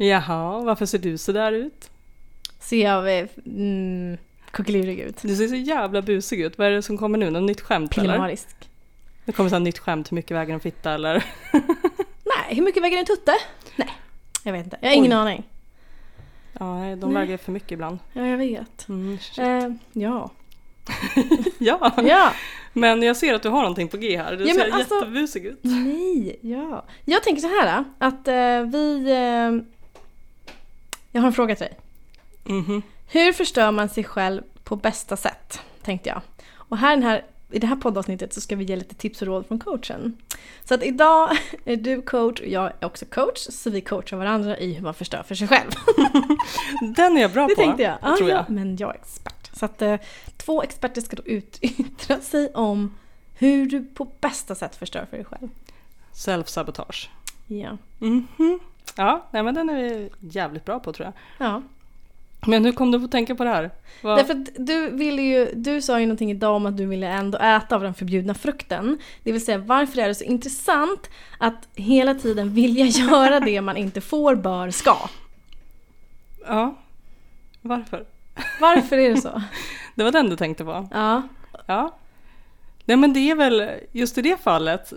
Jaha, varför ser du så där ut? Ser jag eh, mm, kuckelirig ut? Du ser så jävla busig ut. Vad är det som kommer nu? Något nytt skämt eller? Pillemarisk. Det kommer här nytt skämt, hur mycket väger en fitta eller? Nej, hur mycket väger en tutte? Nej, jag vet inte. Jag har ingen Oj. aning. Ja, de Nej. väger för mycket ibland. Ja, jag vet. Mm. Eh, ja. ja. Ja, men jag ser att du har någonting på G här. Du Ja, ser alltså- jättebusig ut. nej, ja. Jag tänker så här att eh, vi... Eh, jag har en fråga till dig. Mhm. Hur förstör man sig själv på bästa sätt? Tänkte jag. Och här, i den här, i det här poddavsnittet så ska vi ge lite tips och råd från coachen. Så att idag är du coach och jag är också coach. Så vi coachar varandra i hur man förstör för sig själv. Den är jag bra Det på. tänkte jag. Ah, tror jag. Ja, men jag är expert. Så att eh, två experter ska då ut, yttra sig om hur du på bästa sätt förstör för dig själv. Self-sabotage. Ja. Mhm. Ja, nej men den är vi jävligt bra på tror jag. ja. Men hur kom du att tänka på det här? Vad- Därför att du ville ju, du sa ju någonting idag om att du ville ändå äta av den förbjudna frukten. Det vill säga varför är det så intressant att hela tiden vilja göra det man inte får, bör, ska? Ja. Varför? Varför är det så? Det var den du tänkte på? Ja. Ja. Nej men det är väl, just i det fallet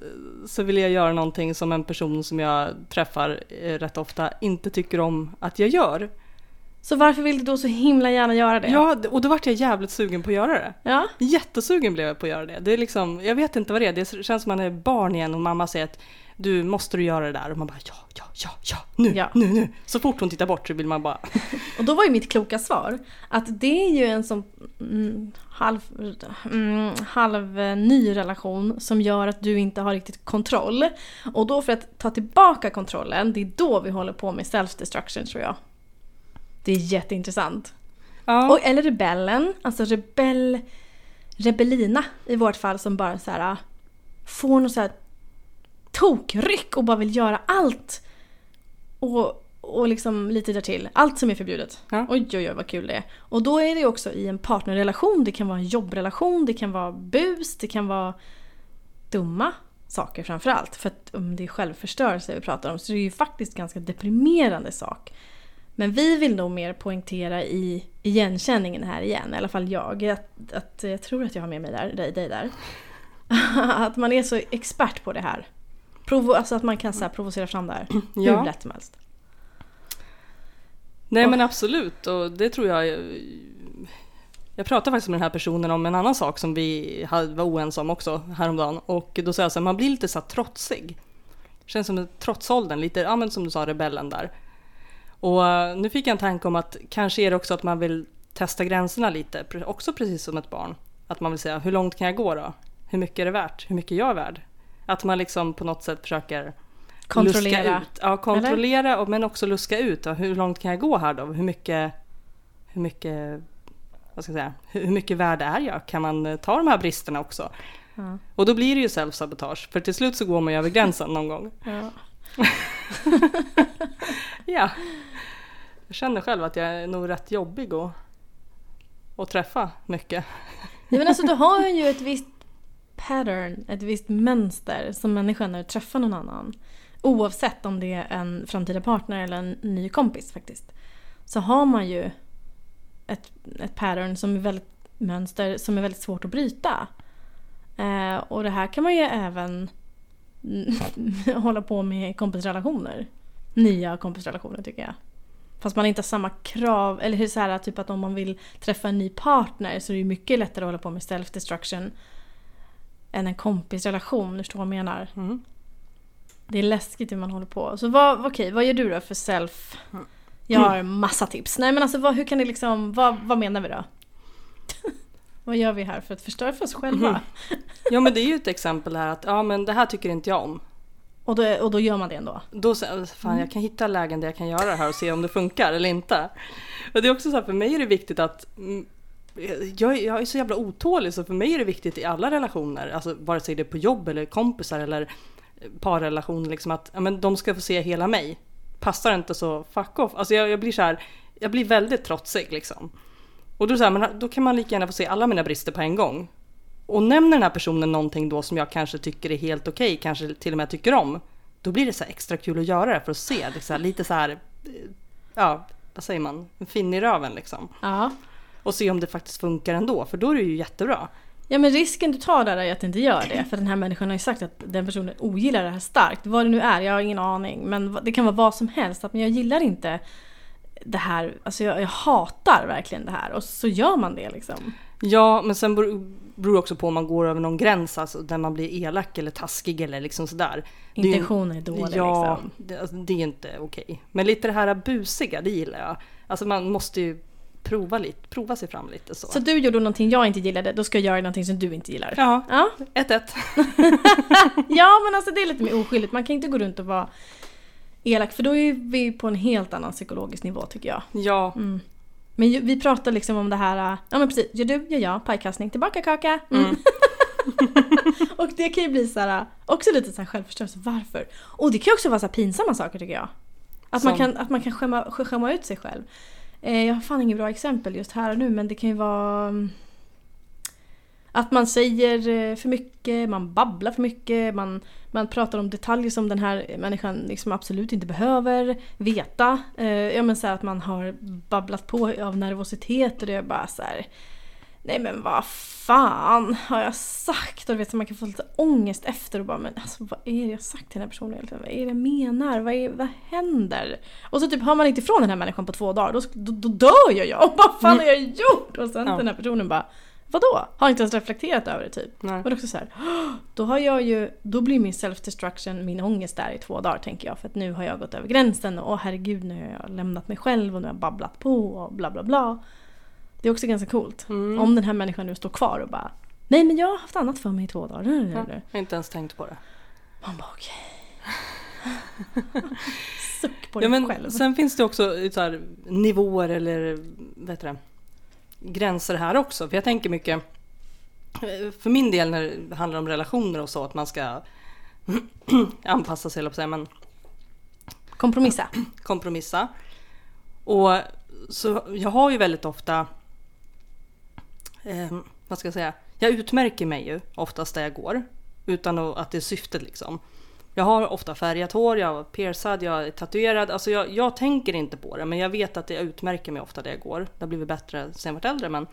så vill jag göra någonting som en person som jag träffar eh, rätt ofta inte tycker om att jag gör. Så varför vill du då så himla gärna göra det? Ja, och då vart jag jävligt sugen på att göra det. Ja. Jättesugen blev jag på att göra det. Det är liksom, jag vet inte vad det är, det känns som man är barn igen och mamma säger att du måste du göra det där och man bara ja, ja, ja, ja, nu, Ja. nu, nu. Så fort hon tittar bort så vill man bara Och då var ju mitt kloka svar att det är ju en sån mm, halv, mm, halv eh, ny relation som gör att du inte har riktigt kontroll. Och då för att ta tillbaka kontrollen, det är då vi håller på med self-destruction tror jag. Det är jätteintressant. ja. Och, eller rebellen, alltså rebell, rebellina i vårt fall som bara så här får något så här tokryck och bara vill göra allt. Och, och liksom lite därtill. Allt som är förbjudet. Ja. Oj oj oj vad kul det är. Och då är det också i en partnerrelation, det kan vara en jobbrelation, det kan vara bus, det kan vara dumma saker framförallt. För att om det är självförstörelse vi pratar om så är det ju faktiskt ganska deprimerande sak. Men vi vill nog mer poängtera i igenkänningen här igen, i alla fall jag. Att, att jag tror att jag har med mig där, dig, dig där. att man är så expert på det här. Provo, alltså att man kan så här, provocera fram det här Ja. hur lätt som helst. Nej men absolut och det tror jag Jag pratade faktiskt med den här personen om en annan sak som vi var oense om också häromdagen och då sa jag så här, man blir lite så här trotsig. Känns som en trotsåldern, lite, ja men som du sa rebellen där. Och eh, nu fick jag en tanke om att kanske är det också att man vill testa gränserna lite, också precis som ett barn. Att man vill säga, hur långt kan jag gå då? Hur mycket är det värt? Hur mycket är jag värd? Att man liksom på något sätt försöker Kontrollera. Luska ut. Ja, kontrollera och, men också luska ut. Ja, hur långt kan jag gå här då? Hur mycket, hur mycket, vad ska jag säga, hur, mycket värde är jag? Kan man eh, ta de här bristerna också? Ja. Och då blir det ju self-sabotage, för till slut så går man ju över gränsen någon gång. Ja. Ja. Jag känner själv att jag är nog rätt jobbig att, att träffa mycket. Ja, men alltså du har ju ett visst pattern, ett visst mönster som människa när du träffar någon annan. Oavsett om det är en framtida partner eller en ny kompis faktiskt. Så har man ju ett, ett pattern som är väldigt mönster som är väldigt svårt att bryta. Eh, och det här kan man ju även hålla på med i kompisrelationer. Nya kompisrelationer tycker jag. Fast man inte har samma krav, eller hur så här, typ att om man vill träffa en ny partner så är det ju mycket lättare att hålla på med self-destruction än en kompisrelation, du förstår vad jag menar? Mm. Det är läskigt hur man håller på. Så vad, okej, vad gör du då för self? Jag har massa tips. Nej men alltså vad, hur kan det liksom, vad, vad menar vi då? vad gör vi här för att förstöra för oss själva? Mhm. Ja men det är ju ett exempel här att ja men det här tycker inte jag om. Och, då, och då gör man det ändå? Då fan jag kan hitta lägen där jag kan göra det här och se om det funkar eller inte. Och det är också så här, för mig är det viktigt att mm, jag, är- jag är så jävla otålig så för mig är det viktigt i alla relationer, alltså vare sig det är på jobb eller kompisar eller parrelationer liksom att ja, men de ska få se hela mig. Passar inte så fuck off. Alltså jag, jag blir så här, jag blir väldigt trotsig liksom. Och då, så här, men då kan man lika gärna få se alla mina brister på en gång. Och nämner den här personen någonting då som jag kanske tycker är helt okej, kanske till och med tycker om. Då blir det så här extra kul att göra det för att se det så här, lite så här eh, ja, vad säger man, en finne i röven liksom. Ja. Och se om det faktiskt funkar ändå, för då är det ju jättebra. Ja men risken du tar där är att det inte gör det. För den här människan har ju sagt att den personen ogillar det här starkt. Vad det nu är, jag har ingen aning. Men det kan vara vad som helst. Att men jag gillar inte det här, alltså jag, jag hatar verkligen det här. Och så gör man det liksom. Ja, men sen beror det också på om man går över någon gräns, alltså där man blir elak eller taskig eller liksom sådär. Intentionen är dålig Ja, liksom. det, alltså, det är inte okej. Men lite det här busiga, det gillar jag. Alltså man måste ju prova, lite, prova sig fram lite så. Så du gjorde någonting jag inte gillade, då ska jag göra någonting som du inte gillar. Ja, Ja, 1-1. ja men alltså det är lite mer oskyldigt. Man kan inte gå runt och vara elak för då är vi på en helt annan psykologisk nivå tycker jag. Ja, Men ju- vi pratar liksom om det här, äh, ja men precis, gör du, gör jag, pajkastning, tillbaka kaka. Mm. Mm. och det kan ju bli så här, också lite så här självförståelse, varför? Och det kan ju också vara så pinsamma saker tycker jag. Att man Som? kan, att man kan skämma, skämma ut sig själv. Eh, jag har fan inget bra exempel just här och nu men det kan ju vara mm, att man säger eh, för mycket, man babblar för mycket, man, man pratar om detaljer som den här människan liksom absolut inte behöver veta. Eh, ja men så här att man har babblat på av nervositet och det är bara så här. Nej men vad fan har jag sagt? Och du vet så man kan få lite ångest efter och bara men alltså vad är det jag sagt till den här personen egentligen? Vad är det jag menar? Vad, är, vad händer? Och så typ hör man inte ifrån den här människan på två dagar då, då, då dör ju jag! Och vad fan har jag gjort? Och sen Ja. den här personen bara Vadå? Har inte ens reflekterat över det typ. nej. Är också så här, då har jag ju, då blir min self-destruction min ångest där i två dagar tänker jag. För att nu har jag gått över gränsen och åh herregud nu har jag lämnat mig själv och nu har jag babblat på och bla bla bla. Det är också ganska coolt. Mm. Om den här människan nu står kvar och bara Nej men jag har haft annat för mig i två dagar. Ja, jag har inte ens tänkt på det. Man bara okej. Suck på Ja, dig men själv. sen finns det också så här, nivåer eller vad heter det, gränser här också. För jag tänker mycket, för min del när det handlar om relationer och så, att man ska anpassa sig, eller men Kompromissa. kompromissa. Och så jag har ju väldigt ofta, eh, vad ska jag säga, jag utmärker mig ju oftast där jag går. Utan att, det är syftet liksom. Jag har ofta färgat hår, jag är piercad, jag är tatuerad. Alltså jag, jag tänker inte på det men jag vet att jag utmärker mig ofta där jag går. Det har blivit bättre sen jag varit äldre men.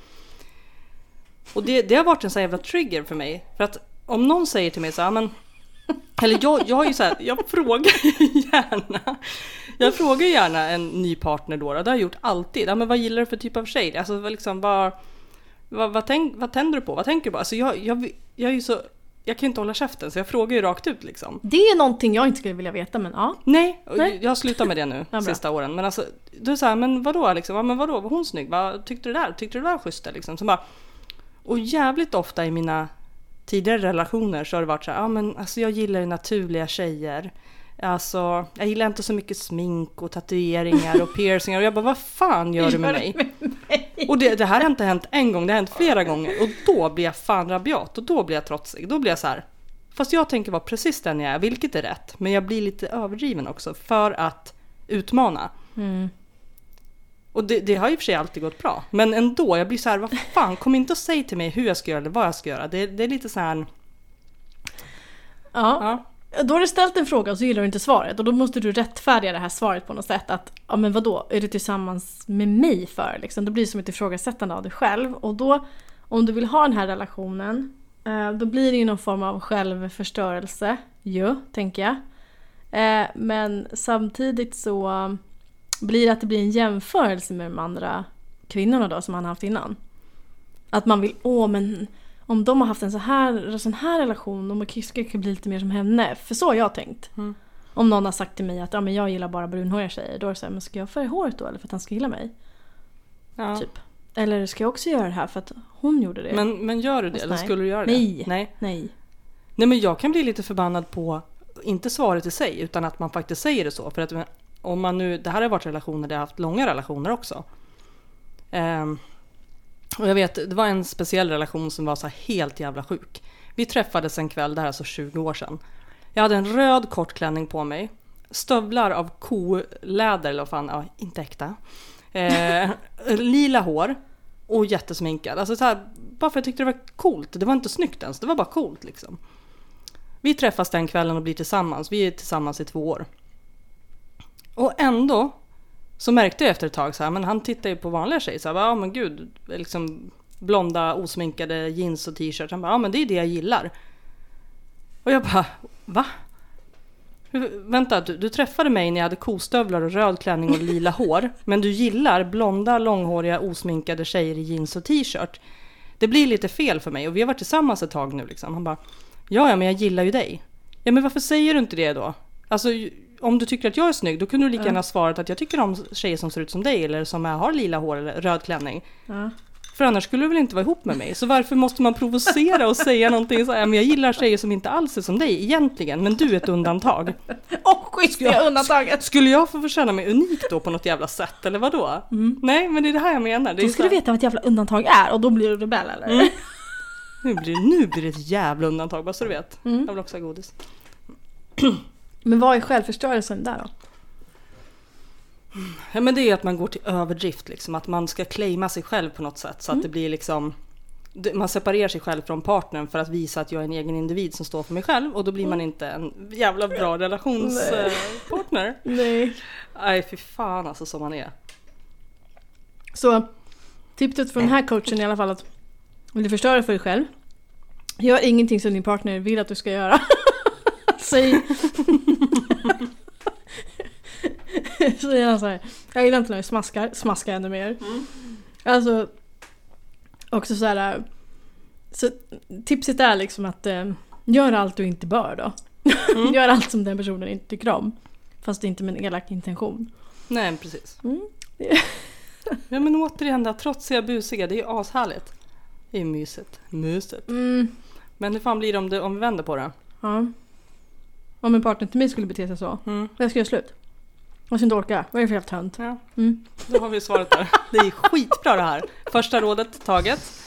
Och det, det har varit en sån jävla trigger för mig. För att om någon säger till mig så här, men eller jag, jag har ju så här, jag frågar ju gärna. Jag frågar gärna en ny partner då, det har jag gjort alltid. Ja, men vad gillar du för typ av tjej? Alltså liksom, vad, vad, vad, tänk, vad tänder du på? Vad tänker du på? Alltså jag, jag, jag är ju så, jag kan ju inte hålla käften så jag frågar ju rakt ut liksom. Det är någonting jag inte skulle vilja veta men ja. Nej, Nej. jag slutat med det nu Ja, sista åren. Men alltså, du säger men vadå liksom? Ja, men vadå, var hon snygg? Vad tyckte du där? Tyckte du det var schysst där, liksom? Så bara, och jävligt ofta i mina tidigare relationer så har det varit så här, ja men alltså jag gillar ju naturliga tjejer. Alltså, jag gillar inte så mycket smink och tatueringar och piercingar. Och jag bara, vad fan gör du med mig? Och det, det här har inte hänt en gång, det har hänt flera gånger. Och då blir jag fan rabiat och då blir jag trotsig. Då blir jag så här. Fast jag tänker vara precis den jag är, vilket är rätt. Men jag blir lite överdriven också för att utmana. Mm. Och det, det har och för sig alltid gått bra. Men ändå, jag blir så här, vad fan, kom inte och säg till mig hur jag ska göra eller vad jag ska göra. Det, det är lite så här, Ja. ja. Då har du ställt en fråga och så gillar du inte svaret och då måste du rättfärdiga det här svaret på något sätt. Att, ja men vadå, är du tillsammans med mig för? Liksom, då blir det som ett ifrågasättande av dig själv. Och då, om du vill ha den här relationen, eh, då blir det ju någon form av självförstörelse ju, tänker jag. Eh, men samtidigt så blir det att det blir en jämförelse med de andra kvinnorna då som han har haft innan. Att man vill, åh men om de har haft en så här, sån här relation, då ska jag bli lite mer som henne. För så har jag tänkt. Mm. Om någon har sagt till mig att ja, men jag gillar bara brunhåriga tjejer, då är det så här, men ska jag färga håret då eller för att han ska gilla mig? ja. Typ. Eller ska jag också göra det här för att hon gjorde det? Men, men gör du det? Fast Eller nej. skulle du göra det? Nej. Nej. Nej. Nej men jag kan bli lite förbannad på, inte svaret i sig, utan att man faktiskt säger det så. För att om man nu, det här har varit relationer där jag har haft långa relationer också. Ehm, och jag vet, det var en speciell relation som var så här helt jävla sjuk. Vi träffades en kväll, det här är alltså 20 år sedan. Jag hade en röd kort klänning på mig. Stövlar av koläder, eller vad fan, ja, inte äkta. Eh, lila hår och jättesminkad. Alltså så här, bara för jag tyckte det var coolt. Det var inte snyggt ens, det var bara coolt liksom. Vi träffas den kvällen och blir tillsammans. Vi är tillsammans i två år. Och ändå så märkte jag efter ett tag så här, men han tittar ju på vanliga tjejer så här, ja men gud, liksom blonda osminkade jeans och t-shirt. Han bara, ja men det är det jag gillar. Och jag bara, va? Vänta, du, du träffade mig när jag hade kostövlar och röd klänning och lila hår. Men du gillar blonda, långhåriga, osminkade tjejer i jeans och t-shirt. Det blir lite fel för mig och vi har varit tillsammans ett tag nu liksom. Han bara, ja ja men jag gillar ju dig. Ja men varför säger du inte det då? Alltså om du tycker att jag är snygg då kunde du lika gärna svarat att jag tycker om tjejer som ser ut som dig eller som har lila hår eller röd klänning. För annars skulle du väl inte vara ihop med mig? Så varför måste man provocera och säga någonting så här, men jag gillar tjejer som inte alls är som dig egentligen, men du är ett undantag. Och schysst det undantaget! Skulle jag få känna mig unik då på något jävla sätt, eller vadå? Nej, men det är det här jag menar. Det Då ska du veta vad ett jävla undantag är och då blir du rebell eller? Mm. nu, blir, nu blir det ett jävla undantag, bara så du vet. Mm. Jag vill också ha godis. Men vad är självförstörelsen där då? Ja men det är att man går till överdrift liksom, att man ska claima sig själv på något sätt så att det blir liksom man separerar sig själv från partnern för att visa att jag är en egen individ som står för mig själv och då blir man inte en jävla bra relationspartner. Nej. Nej fy fan alltså som man är. Så tipset från den här coachen är i alla fall att vill du förstöra för dig själv, gör ingenting som din partner vill att du ska göra. Säg... Säger han såhär, jag gillar inte när du smaskar, smaska ännu mer. Alltså, också såhär, så tipset är liksom att eh, gör allt du inte bör då. gör allt som den personen inte tycker om. Fast inte med en elak intention. Nej precis. Mm. Ja men återigen det här trotsiga busiga, det är ju ashärligt. Det är ju mysigt. Mysigt. Mm. Men hur fan blir det om, det om vi vänder på det? Ja. Om en partner till mig skulle bete sig så. Mm. Jag ska göra slut. Jag ska inte orka. Vad är det för jävla tönt? Ja, Mm. då har vi svaret där. Det är skitbra det här. Första rådet taget.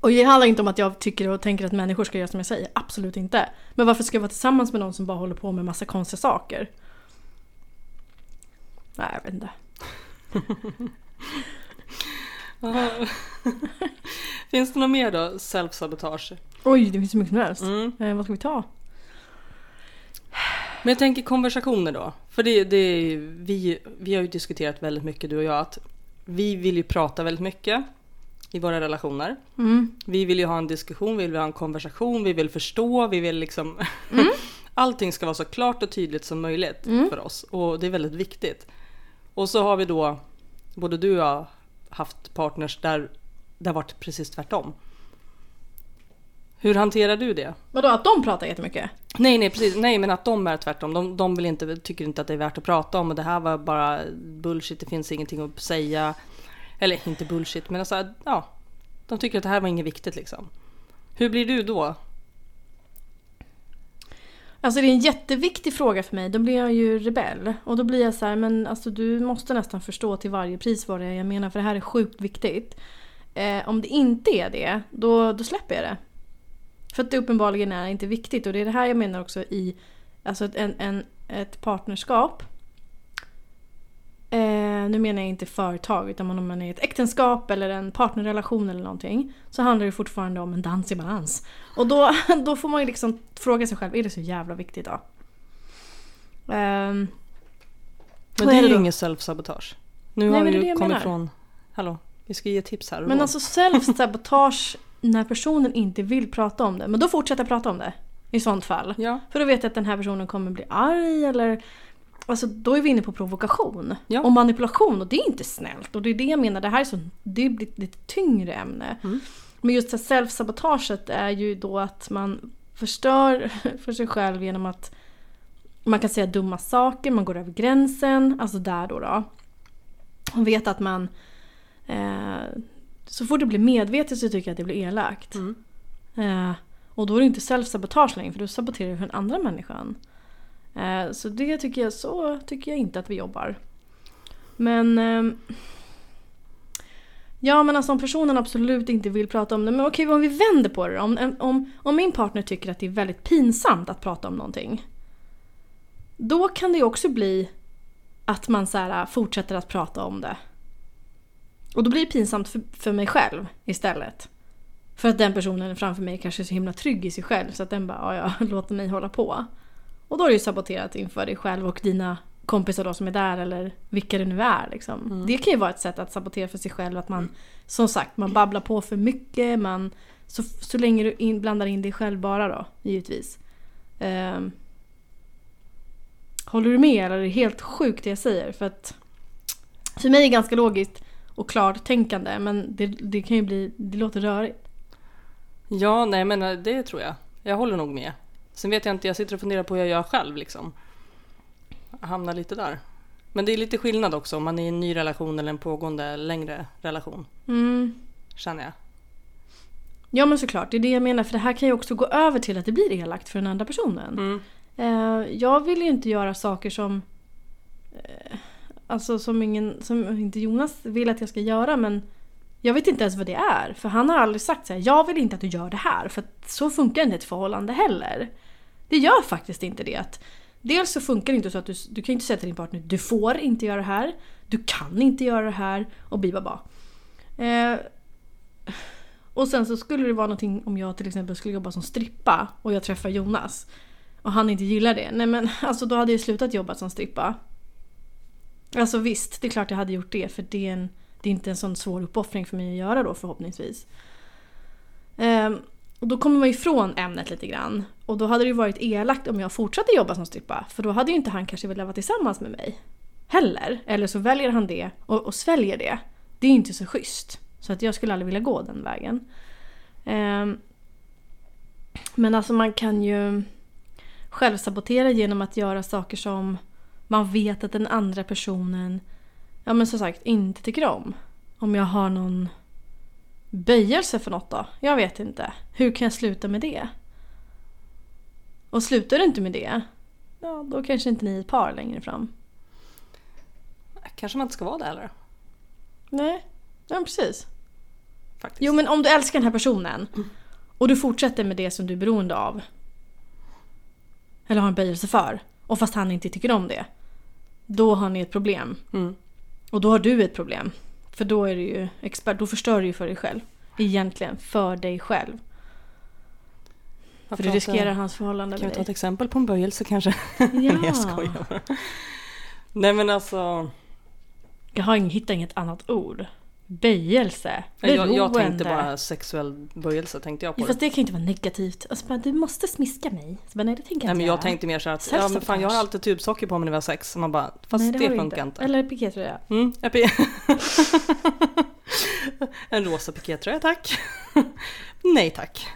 Och det handlar inte om att jag tycker och tänker att människor ska göra som jag säger. Absolut inte. Men varför ska jag vara tillsammans med någon som bara håller på med massa konstiga saker? Nej, jag vet inte. Finns det något mer då? Self-sabotage? Oj, det finns så mycket som helst. Mm. Eh, vad ska vi ta? Men jag tänker konversationer då. För det, det vi, vi har ju diskuterat väldigt mycket du och jag att vi vill ju prata väldigt mycket i våra relationer. Mm. Vi vill ju ha en diskussion, vi vill ha en konversation, vi vill förstå, vi vill liksom... Allting ska vara så klart och tydligt som möjligt för oss och det är väldigt viktigt. Och så har vi då, både du och jag, haft partners där det har varit precis tvärtom. Hur hanterar du det? Vadå, att de pratar jättemycket? Nej, nej, precis. Nej, men att de är tvärtom. De, de vill inte, tycker inte att det är värt att prata om och det här var bara bullshit, det finns ingenting att säga. Eller inte bullshit, men alltså, ja. De tycker att det här var inget viktigt liksom. Hur blir du då? Alltså det är en jätteviktig fråga för mig. Då blir jag ju rebell. Och då blir jag så här, men alltså du måste nästan förstå till varje pris vad det är jag menar för det här är sjukt viktigt. Eh, om det inte är det, då, då släpper jag det. För att det uppenbarligen är inte viktigt och det är det här jag menar också i alltså ett, en, en, ett partnerskap. Eh, nu menar jag inte företag utan om man är i ett äktenskap eller en partnerrelation eller någonting. Så handlar det fortfarande om en dans i balans. Och då, då får man ju liksom fråga sig själv, är det så jävla viktigt då? Ehm, Men det är är ju inget self-sabotage. Nu Nej, har det jag kommit menar. från... Hallå, vi ska ge tips här. men alltså self-sabotage när personen inte vill prata om det. Men då fortsätter jag prata om det. I sånt fall. Ja, För då vet jag att den här personen kommer bli arg eller... Alltså då är vi inne på provokation. Ja. Och manipulation och det är inte snällt. Och det är det jag menar, det här är så, det blir ett lite tyngre ämne. Mm. Men just self-sabotaget är ju då att man förstör för sig själv genom att man kan säga dumma saker, man går över gränsen, alltså där då. då. Man vet att man... Eh, så fort det blir medvetet så tycker jag att det blir elakt. Mm. Eh, och då är det inte self-sabotage längre för då saboterar du för den andra människan. Eh, så det tycker jag, så tycker jag inte att vi jobbar. Men... ehm, ja men alltså om personen absolut inte vill prata om det. Men okej om vi vänder på det om, om, om min partner tycker att det är väldigt pinsamt att prata om någonting. Då kan det ju också bli att man så här, fortsätter att prata om det. Och då blir det pinsamt för, för mig själv istället. För att den personen framför mig kanske är så himla trygg i sig själv så att den bara ja, ja, låter mig hålla på. Och då är det ju saboterat inför dig själv och dina kompisar då som är där eller vilka det nu är. Liksom. Det kan ju vara ett sätt att sabotera för sig själv att man, som sagt, man babblar på för mycket. Man, så, så länge du in, blandar in dig själv bara då, givetvis. Ehm, håller du med eller är det helt sjukt det jag säger? För att för mig är det ganska logiskt och klart tänkande men det, det kan ju bli, det låter rörigt. Ja, nej men eh, det tror jag. Jag håller nog med. Sen vet jag inte, jag sitter och funderar på hur jag gör själv liksom. Jag hamnar lite där. Men det är lite skillnad också om man är i en ny relation eller en pågående längre relation. Mm. Känner jag. Ja men såklart, det är det jag menar för det här kan ju också gå över till att det blir elakt för den andra personen. Mm. Eh, jag vill ju inte göra saker som eh, Alltså som, ingen, som inte Jonas vill att jag ska göra men jag vet inte ens vad det är. För han har aldrig sagt så här, jag vill inte att du gör det här. För att så funkar inte ett förhållande heller. Det gör faktiskt inte det. Att dels så funkar det inte så att du, du kan inte säga till din partner, du får inte göra det här. Du kan inte göra det här. Och bibaba. Eh, och sen så skulle det vara någonting om jag till exempel skulle jobba som strippa och jag träffar Jonas. Och han inte gillar det. Nej men alltså då hade jag slutat jobba som strippa. Alltså visst, det är klart jag hade gjort det för det är, en, det är inte en sån svår uppoffring för mig att göra då förhoppningsvis. Ehm, och då kommer man ifrån ämnet lite grann. Och då hade det ju varit elakt om jag fortsatte jobba som strippa. För då hade ju inte han kanske velat vara tillsammans med mig. Heller. Eller så väljer han det och, och sväljer det. Det är ju inte så schysst. Så att jag skulle aldrig vilja gå den vägen. Ehm, men alltså man kan ju självsabotera genom att göra saker som man vet att den andra personen, ja men som sagt, inte tycker om. Om jag har någon böjelse för något då? Jag vet inte. Hur kan jag sluta med det? Och slutar du inte med det, ja då kanske inte ni är ett par längre fram. Kanske man inte ska vara det heller. Nej, ja precis. Faktiskt. Jo men om du älskar den här personen och du fortsätter med det som du är beroende av. Eller har en böjelse för. Och fast han inte tycker om det. Då har ni ett problem. Mm. Och då har du ett problem. För då är du ju expert, då förstör du ju för dig själv. Egentligen, för dig själv. För du riskerar hans förhållande Kan vi med ta ett dig. exempel på en böjelse kanske? Ja. Nej jag skojar. Nej men alltså. Jag har hittar inget annat ord. Böjelse. Jag, jag beroende. tänkte bara sexuell böjelse tänkte jag på. Ja, det. fast det kan ju inte vara negativt. Alltså bara, du måste smiska mig. Så bara, nej det tänker jag Nej inte men jag göra. tänkte mer så att ja, men fan, jag har alltid tubsocker på mig när vi har sex. Så man bara, fast Nej, det, du funkar inte. Eller pikétröja. Mm, jag en rosa pikétröja tack. Nej tack.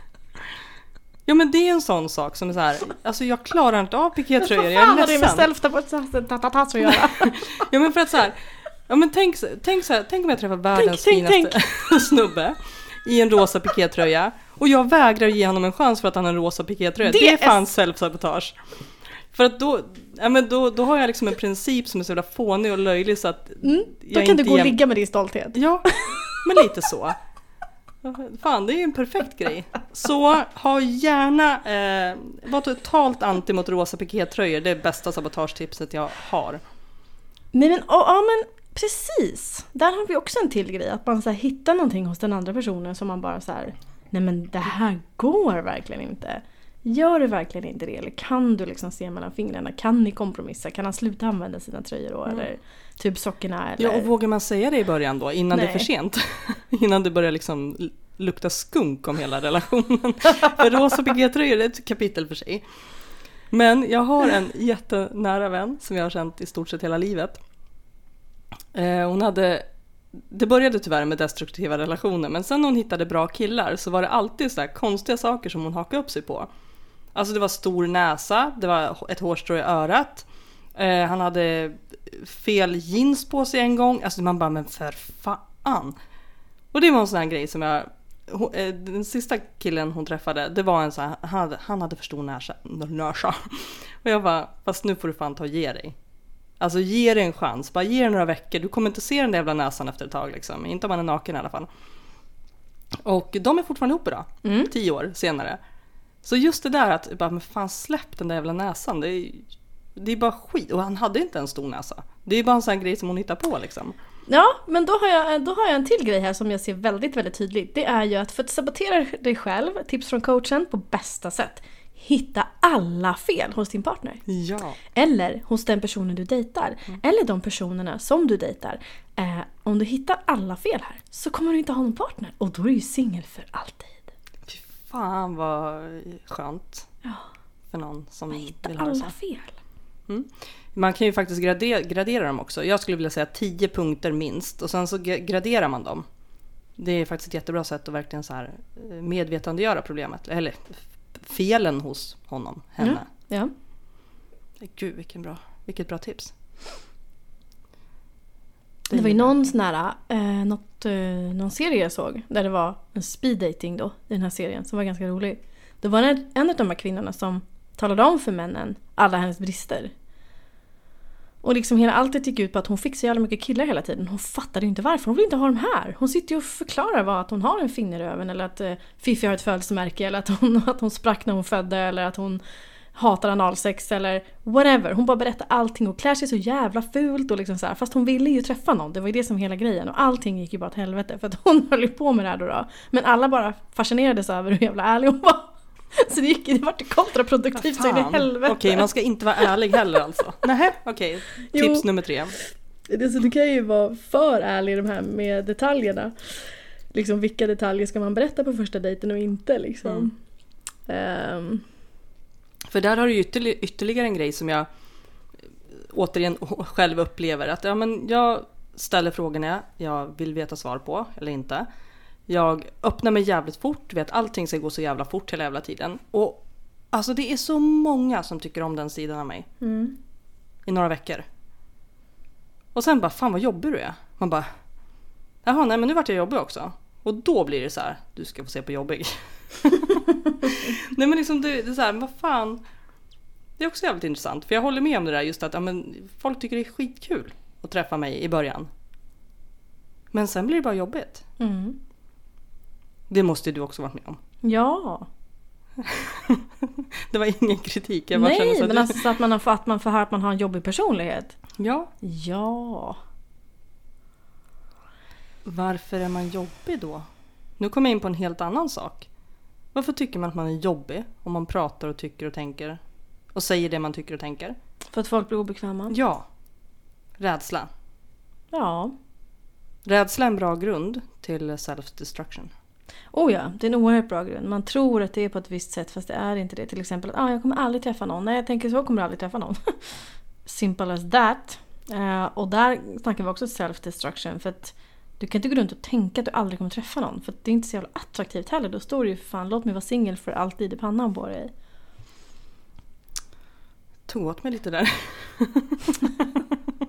Ja men det är en sån sak som är så här, alltså jag klarar inte av pikétröjor, jag Vad är fan har det med ledsen. self-tatat att göra? Ja men för att så här, ja men tänk, tänk så här, tänk om jag träffar världens tänk, finaste snubbe i en rosa pikétröja och jag vägrar ge honom en chans för att han har en rosa pikétröja. Det, Det är fan self-sabotage. För att då, ja men då, då har jag liksom en princip som är så jävla fånig och löjlig så att Mm, då kan du gå och jäm- ligga med din stolthet. Ja, men lite så. Fan, det är ju en perfekt grej. Så ha gärna, eh, var totalt anti mot rosa pikétröjor. Det är bästa sabotagetipset jag har. Nej men, ja men precis. Där har vi också en till grej. Att man så här, hittar någonting hos den andra personen som man bara så här. Nej men det här går verkligen inte. Gör du verkligen inte det? Eller kan du liksom se mellan fingrarna? Kan ni kompromissa? Kan han sluta använda sina tröjor då? Eller typ sockorna? Eller? Ja, och vågar man säga det i början då, innan det är Nej. för sent? innan det börjar liksom lukta skunk om hela relationen. för rosa pikétröjor är ett kapitel för sig. Men jag har en jättenära vän som jag har känt i stort sett hela livet. Eh, hon hade, det började tyvärr med destruktiva relationer men sen när hon hittade bra killar så var det alltid så här konstiga saker som hon hakade upp sig på. Alltså det var stor näsa, det var ett hårstrå i örat. Eh, han hade fel jeans på sig en gång. Alltså man bara, men för fan. Och det var en sån här grej som jag... hon- eh, Den sista killen hon träffade, det var en sån här, han hade, han hade för stor näsa. näsa. Och jag bara, fast nu får du fan ta och ge dig. Alltså ge dig en chans, bara ge det några veckor. Du kommer inte se den där jävla näsan efter ett tag liksom. Inte om man är naken i alla fall. Och de är fortfarande ihop idag, Mm. tio år senare. Så just det där att, bara, men fan släpp den där jävla näsan. Det är, det är bara skit. Och han hade inte en stor näsa. Det är bara en sån grej som hon hittar på liksom. Ja, men då har, jag, då har jag en till grej här som jag ser väldigt, väldigt tydligt. Det är ju att för att sabotera dig själv, tips från coachen, på bästa sätt. Hitta alla fel hos din partner. Ja. Eller hos den personen du dejtar. Eller de personerna som du dejtar. Eh, om du hittar alla fel här så kommer du inte ha någon partner. Och då är du ju singel för alltid. Fy fan vad skönt. Ja. För någon som Man hittar vill ha alla fel. Man kan ju faktiskt gradera, gradera dem också. Jag skulle vilja säga 10 punkter minst och sen så gra- graderar man dem. Det är faktiskt ett jättebra sätt att verkligen så här eh, medvetandegöra problemet. Eller felen hos honom, henne. Ja. Gud vilken bra, vilket bra tips. Det var ju någon sån här, eh, något, eh, någon serie jag såg där det var en speed dating då i den här serien som var ganska rolig. Det var en, en av de här kvinnorna som talade om för männen alla hennes brister. Och liksom hela alltet gick ut på att hon fick så jävla mycket killar hela tiden. Hon fattade ju inte varför. Hon vill inte ha dem här. Hon sitter ju och förklarar vad, att hon har en finne i röven eller att eh, Fifi har ett födelsemärke eller att hon, att hon sprack när hon födde eller att hon hatar analsex eller whatever. Hon bara berättar allting och klär sig så jävla fult och liksom så här, Fast hon ville ju träffa någon. Det var ju det som hela grejen. Och allting gick ju bara åt helvete för att hon höll ju på med det här då. då. Men alla bara fascinerades över hur jävla ärlig hon var. Så det, gick, det vart kontraproduktivt så in i helvete. Okej, man ska inte vara ärlig heller alltså. Nej, okej. Jo. Tips nummer tre. Det, så du kan ju vara för ärlig i de här med detaljerna. Liksom vilka detaljer ska man berätta på första dejten och inte liksom. Ehm, För där har du ju ytterli- ytterligare en grej som jag eh, återigen själv upplever. Att ja, men jag ställer frågorna jag vill veta svar på eller inte. Jag öppnar mig jävligt fort, vet allting ska gå så jävla fort hela jävla tiden. Och alltså det är så många som tycker om den sidan av mig. mm. i några veckor. Och sen bara, fan vad jobbig du är. Man bara, jaha nej men nu vart jag jobbig också. Och då blir det så här, du ska få se på jobbig. nej men liksom det, det är så här, vad fan. Det är också jävligt intressant för jag håller med om det där just att ja, men, folk tycker det är skitkul att träffa mig i början. Men sen blir det bara jobbigt. Mm. Det måste du också varit med om. Ja. Det var ingen kritik. Jag bara Nej, så men du- alltså så att man, har, att man får höra att man har en jobbig personlighet. Ja, Ja. Varför är man jobbig då? Nu kommer jag in på en helt annan sak. Varför tycker man att man är jobbig om man pratar och tycker och tänker och säger det man tycker och tänker? För att folk blir obekväma. Ja, rädsla. Ja. Rädsla är en bra grund till self-destruction. Oh ja, det är en oerhört bra grund. Man tror att det är på ett visst sätt fast det är inte det. Till exempel att ah, jag kommer aldrig träffa någon. Nej, jag tänker så kommer jag aldrig träffa någon. Simple as that. Eh, och där snackar vi också self-destruction. För att du kan inte gå runt och tänka att du aldrig kommer träffa någon. För att det är inte så jävla attraktivt heller. Då står det ju för fan låt mig vara singel för alltid i pannan på dig. Tog åt mig lite där.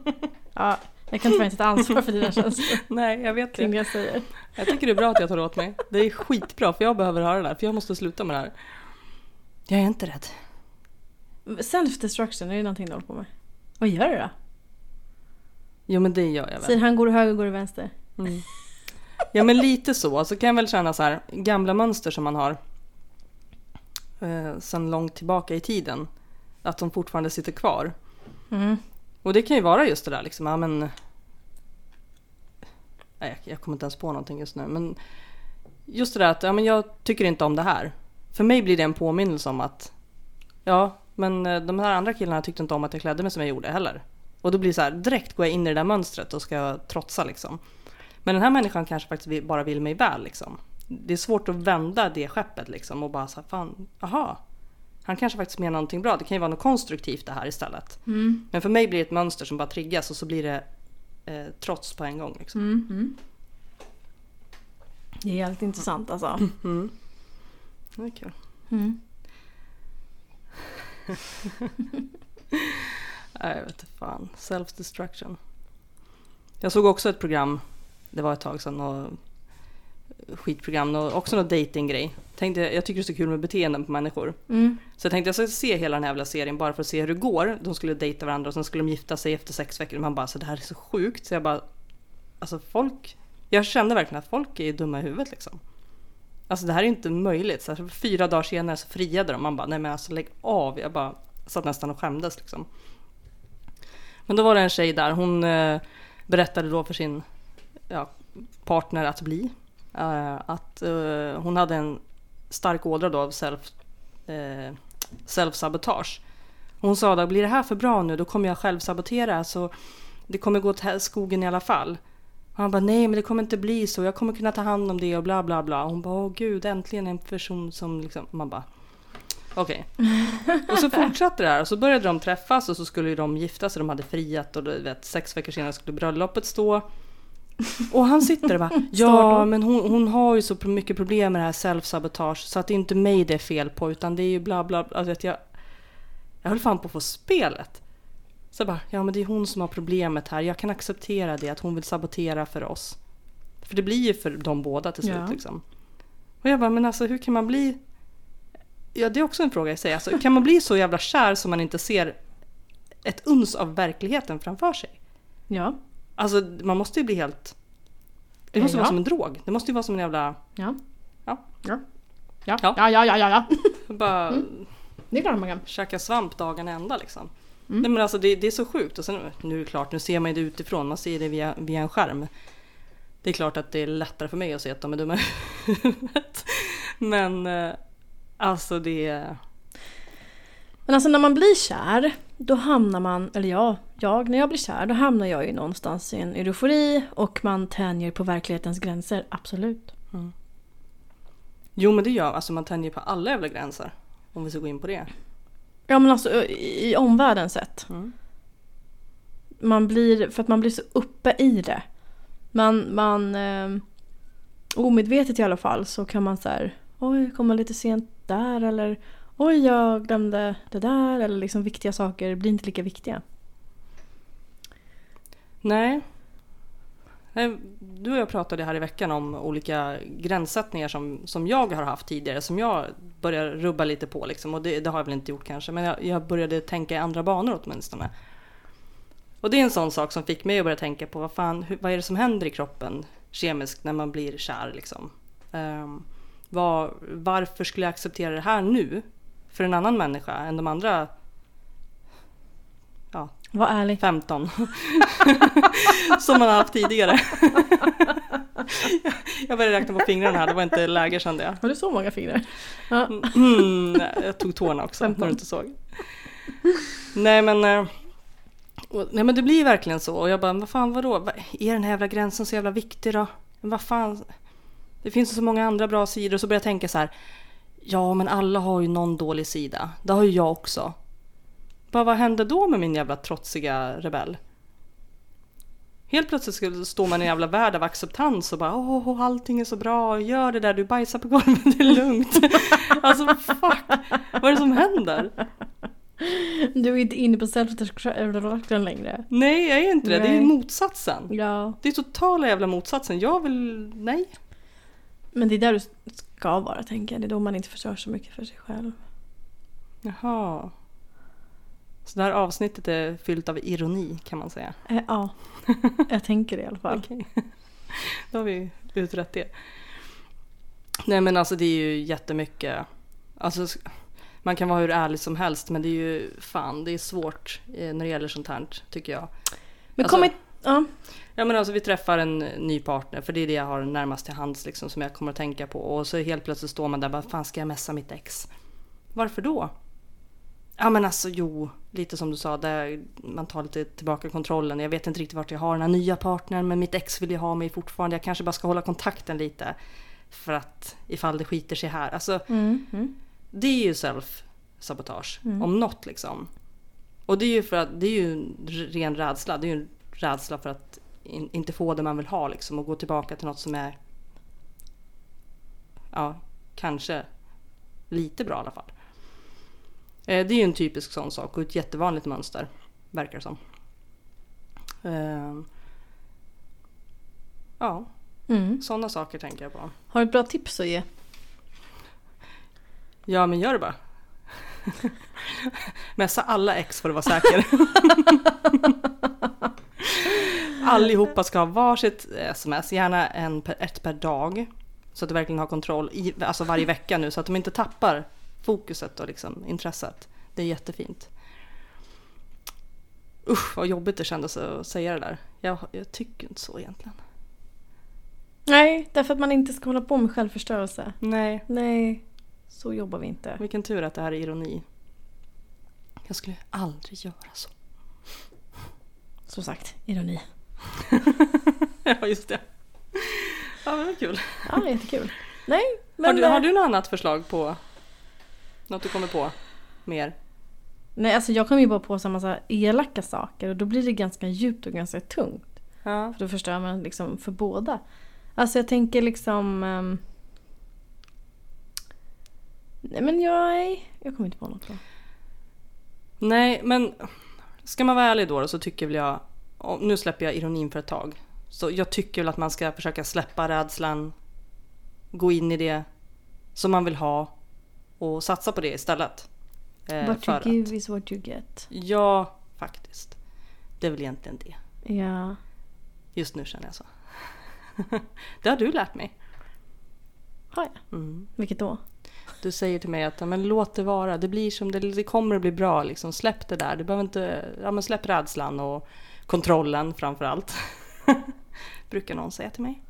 Ja, jag kan tyvärr inte ta ansvar för dina känslor Nej, jag vet det det. jag säger. Jag tycker det är bra att jag tar åt mig. Det är skitbra för jag behöver höra det här för jag måste sluta med det här. Jag är inte rädd. Self-destruction, är det någonting du håller på med? Vad gör du då? Jo men det gör jag väl. Säger han går du höger, går du vänster? Mm. Ja men lite så. Så kan jag väl känna så här gamla mönster som man har eh, sedan långt tillbaka i tiden. Att de fortfarande sitter kvar. Mm. Och det kan ju vara just det där liksom, ja men... Nej, jag, kommer inte ens på någonting just nu men just det där att ja, men jag tycker inte om det här. För mig blir det en påminnelse om att ja, men eh, de här andra killarna tyckte inte om att jag klädde mig som jag gjorde heller. Och då blir det så här, direkt går jag in i det där mönstret och ska trotsa liksom. Men den här människan kanske faktiskt bara vill mig väl liksom. Det är svårt att vända det skeppet liksom och bara så här, fan, aha. Han kanske faktiskt menar någonting bra. Det kan ju vara något konstruktivt det här istället. Mm. Men för mig blir det ett mönster som bara triggas och så blir det eh, trots på en gång. Liksom. Mm. Mm. Det är jävligt intressant alltså. Mm. Det är kul. Mm. Nej, jag vet fan. Self-destruction. Jag såg också ett program, det var ett tag sedan, och skitprogram och också någon datinggrej. Tänkte, jag tycker det är så kul med beteenden på människor. Mm. Så jag tänkte jag ska se hela den här jävla serien bara för att se hur det går. De skulle dejta varandra och sen skulle de gifta sig efter sex veckor. Man bara så det här är så sjukt. Så jag bara, alltså folk, jag kände verkligen att folk är dumma i huvudet liksom. Alltså det här är inte möjligt. Så här, fyra dagar senare så friade de. Man bara, nej men alltså lägg av. Jag bara satt nästan och skämdes liksom. Men då var det en tjej där, hon eh, berättade då för sin ja, partner att bli. Eh, att eh, hon hade en stark ådra då av self eh, self-sabotage. Hon sa då, blir det här för bra nu då kommer jag själv sabotera så det kommer gå till skogen i alla fall. Och han bara, nej men det kommer inte bli så, jag kommer kunna ta hand om det och bla bla bla. Och hon bara, åh gud äntligen en person som liksom, man bara, okej. och så fortsatte det här och så började de träffas och så skulle de gifta sig, de hade friat och du vet, sex veckor senare skulle bröllopet stå. Och han sitter och bara, ja men hon, hon har ju så mycket problem med det här self-sabotage så att det är inte mig det är fel på utan det är ju bla bla, bla. Alltså, jag, jag höll fan på att få spelet. Så jag bara, ja men det är hon som har problemet här. Jag kan acceptera det, att hon vill sabotera för oss. För det blir ju för de båda till slut Ja. liksom. Och jag bara, men alltså hur kan man bli... Ja det är också en fråga i sig. Alltså, kan man bli så jävla kär som man inte ser ett uns av verkligheten framför sig? Ja. Alltså man måste ju bli helt... Det måste ja. vara som en drog. Det måste ju vara som en jävla... Ja. Ja. Ja. Ja, ja, ja, ja, ja. ja. Bara... Mm. Det är klart man kan. Käka svamp dagen ända liksom. Mm. Nej, men alltså det, det, är så sjukt. Och sen, nu är det klart, nu ser man ju det utifrån. Man ser det via, via en skärm. Det är klart att det är lättare för mig att se att de är dumma Men eh, alltså det... Men alltså när man blir kär då hamnar man, eller ja, jag, när jag blir kär, då hamnar jag ju någonstans i en eufori och man tänjer på verklighetens gränser, absolut. Jo men det gör alltså man tänjer på alla jävla gränser. Om vi ska gå in på det. Ja men alltså i i omvärlden sett. Mm. Man blir, för att man blir så uppe i det. Man, man eh, omedvetet i alla fall så kan man så här, oj, komma lite sent där eller oj, jag glömde det där eller liksom viktiga saker blir inte lika viktiga. Nej. Du och jag pratade här i veckan om olika gränssättningar som, som jag har haft tidigare, som jag börjar rubba lite på. Liksom. Och det, det har jag väl inte gjort kanske, men jag, jag började tänka i andra banor åtminstone. Och det är en sån sak som fick mig att börja tänka på vad fan, hur, vad är det som händer i kroppen kemiskt när man blir kär liksom. Ehm, um, var, varför skulle jag acceptera det här nu för en annan människa än de andra ja, Var ärlig. 15. Som man har haft tidigare. jag började räkna på fingrarna här, det var inte läge kände jag. Har du så många fingrar? Ja. Mm, nej, jag tog tårna också, när du inte såg. Nej men, eh, nej men det blir verkligen så. Och jag bara, vad fan vadå? Vad- Är den här jävla gränsen så jävla viktig då? Men vad fan? Det finns så många andra bra sidor. Och så börjar jag tänka så här. Ja men alla har ju någon dålig sida. Det har ju jag också. Bara, vad hände då med min jävla trotsiga rebell? Helt plötsligt skulle stå man i en jävla värld av acceptans och bara åh allting är så bra, gör det där, du bajsar på golvet, det är lugnt. alltså fuck, vad är det som händer? Du är inte inne på self-destruction längre. Nej jag är inte det, det är Nej. motsatsen. Ja. Det är totala jävla motsatsen. Jag vill, nej. Men det är där du ska vara tänker jag. Det är då man inte förstör så mycket för sig själv. Jaha. Så det här avsnittet är fyllt av ironi kan man säga. Eh, ja, jag tänker det i alla fall. Okej. Då har vi utrett det. Nej men alltså det är ju jättemycket. Alltså man kan vara hur ärlig som helst men det är ju fan det är svårt eh, när det gäller sånt här tycker jag. Men Alltså- kom inte... Ja. Ja men alltså vi träffar en ny partner för det är det jag har närmast till hands liksom som jag kommer att tänka på och så helt plötsligt står man där bara fan ska jag messa mitt ex? Varför då? Ja men alltså jo, lite som du sa, där man tar lite tillbaka kontrollen. Jag vet inte riktigt vart jag har den här nya partnern men mitt ex vill ju ha mig fortfarande. Jag kanske bara ska hålla kontakten lite. För att ifall det skiter sig här. Alltså Mm. Mm. det är ju self-sabotage om något liksom. Och det är ju för att det är ju en ren rädsla. Det är ju en rädsla för att in, inte få det man vill ha liksom och gå tillbaka till något som är ja, kanske lite bra i alla fall. Eh, det är ju en typisk sån sak och ett jättevanligt mönster verkar det som. Eh, ja, Mm. sådana saker tänker jag på. Har du ett bra tips att ge? Ja, men gör det bara. Messa alla ex för att vara säker. Allihopa ska ha varsitt sms, gärna en per, ett per dag. Så att du verkligen har kontroll, i, alltså varje vecka nu, så att de inte tappar fokuset och liksom intresset. Det är jättefint. Usch vad jobbigt det kändes att säga det där. Jag, jag tycker inte så egentligen. Nej, därför att man inte ska hålla på med självförstörelse. Nej, Nej, så jobbar vi inte. vilken tur att det här är ironi. Jag skulle aldrig göra så. Som sagt, ironi. ja, just det. Ja, men kul. Ja, jättekul. Nej, men... har, du, har eh, du något annat förslag på något du kommer på mer? Nej, alltså jag kommer ju bara på så massa elaka saker och då blir det ganska djupt och ganska tungt. Ja. För då förstör man liksom för båda. Alltså jag tänker liksom... ehm, Nej men jag, jag kommer inte på något bra. Nej, men ska man vara ärlig då så tycker väl jag, och nu släpper jag ironin för ett tag. Så jag tycker väl att man ska försöka släppa rädslan, gå in i det som man vill ha och satsa på det istället. Eh, What you att- give is what you get. Ja, faktiskt. Det är väl egentligen det. Ja. Just nu känner jag så. det har du lärt mig. Har jag? Mm. Vilket då? Du säger till mig att men låt det vara, det blir som det, det kommer att bli bra. Liksom. Släpp det där, du behöver inte, ja, men släpp rädslan och kontrollen framför allt. Brukar någon säga till mig.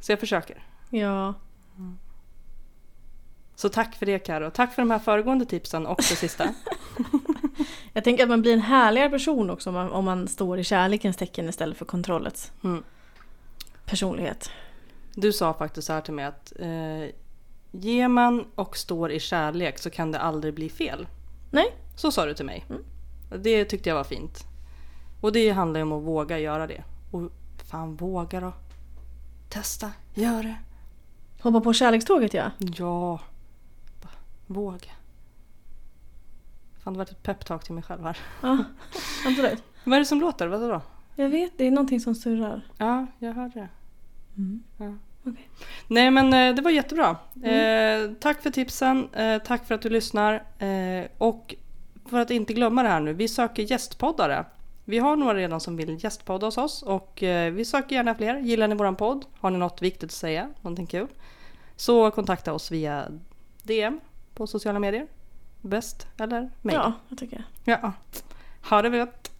Så jag försöker. Ja. Så tack för det Karo. Tack för de här föregående tipsen och det sista. Jag tänker att man blir en härligare person också om man, om man står i kärlekens tecken istället för kontrollets Mm. personlighet. Du sa faktiskt så här till mig att eh, ger man och står i kärlek så kan det aldrig bli fel. Nej? Så sa du till mig. Mm. Det tyckte jag var fint. Och det handlar ju om att våga göra det. Och fan, våga då. Testa, gör det. Hoppa på kärlekståget ja. Ja. Våga. Fan, det var ett peptalk till mig själv här. Ja, absolut. Vad är det som låter? Vad då? Jag vet, det är någonting som surrar. Ja, jag hörde det. Mm. Ja. Okej. Nej men eh, det var jättebra. Eh, tack för tipsen, eh, tack för att du lyssnar. Eh, och för att inte glömma det här nu, vi söker gästpoddare. Vi har några redan som vill gästpodda hos oss och eh, vi söker gärna fler. Gillar ni våran podd? Har ni något viktigt att säga? Någonting kul? Så kontakta oss via DM på sociala medier. Bäst, eller? Mail. Ja, jag tycker jag. Ja. Ha det gott!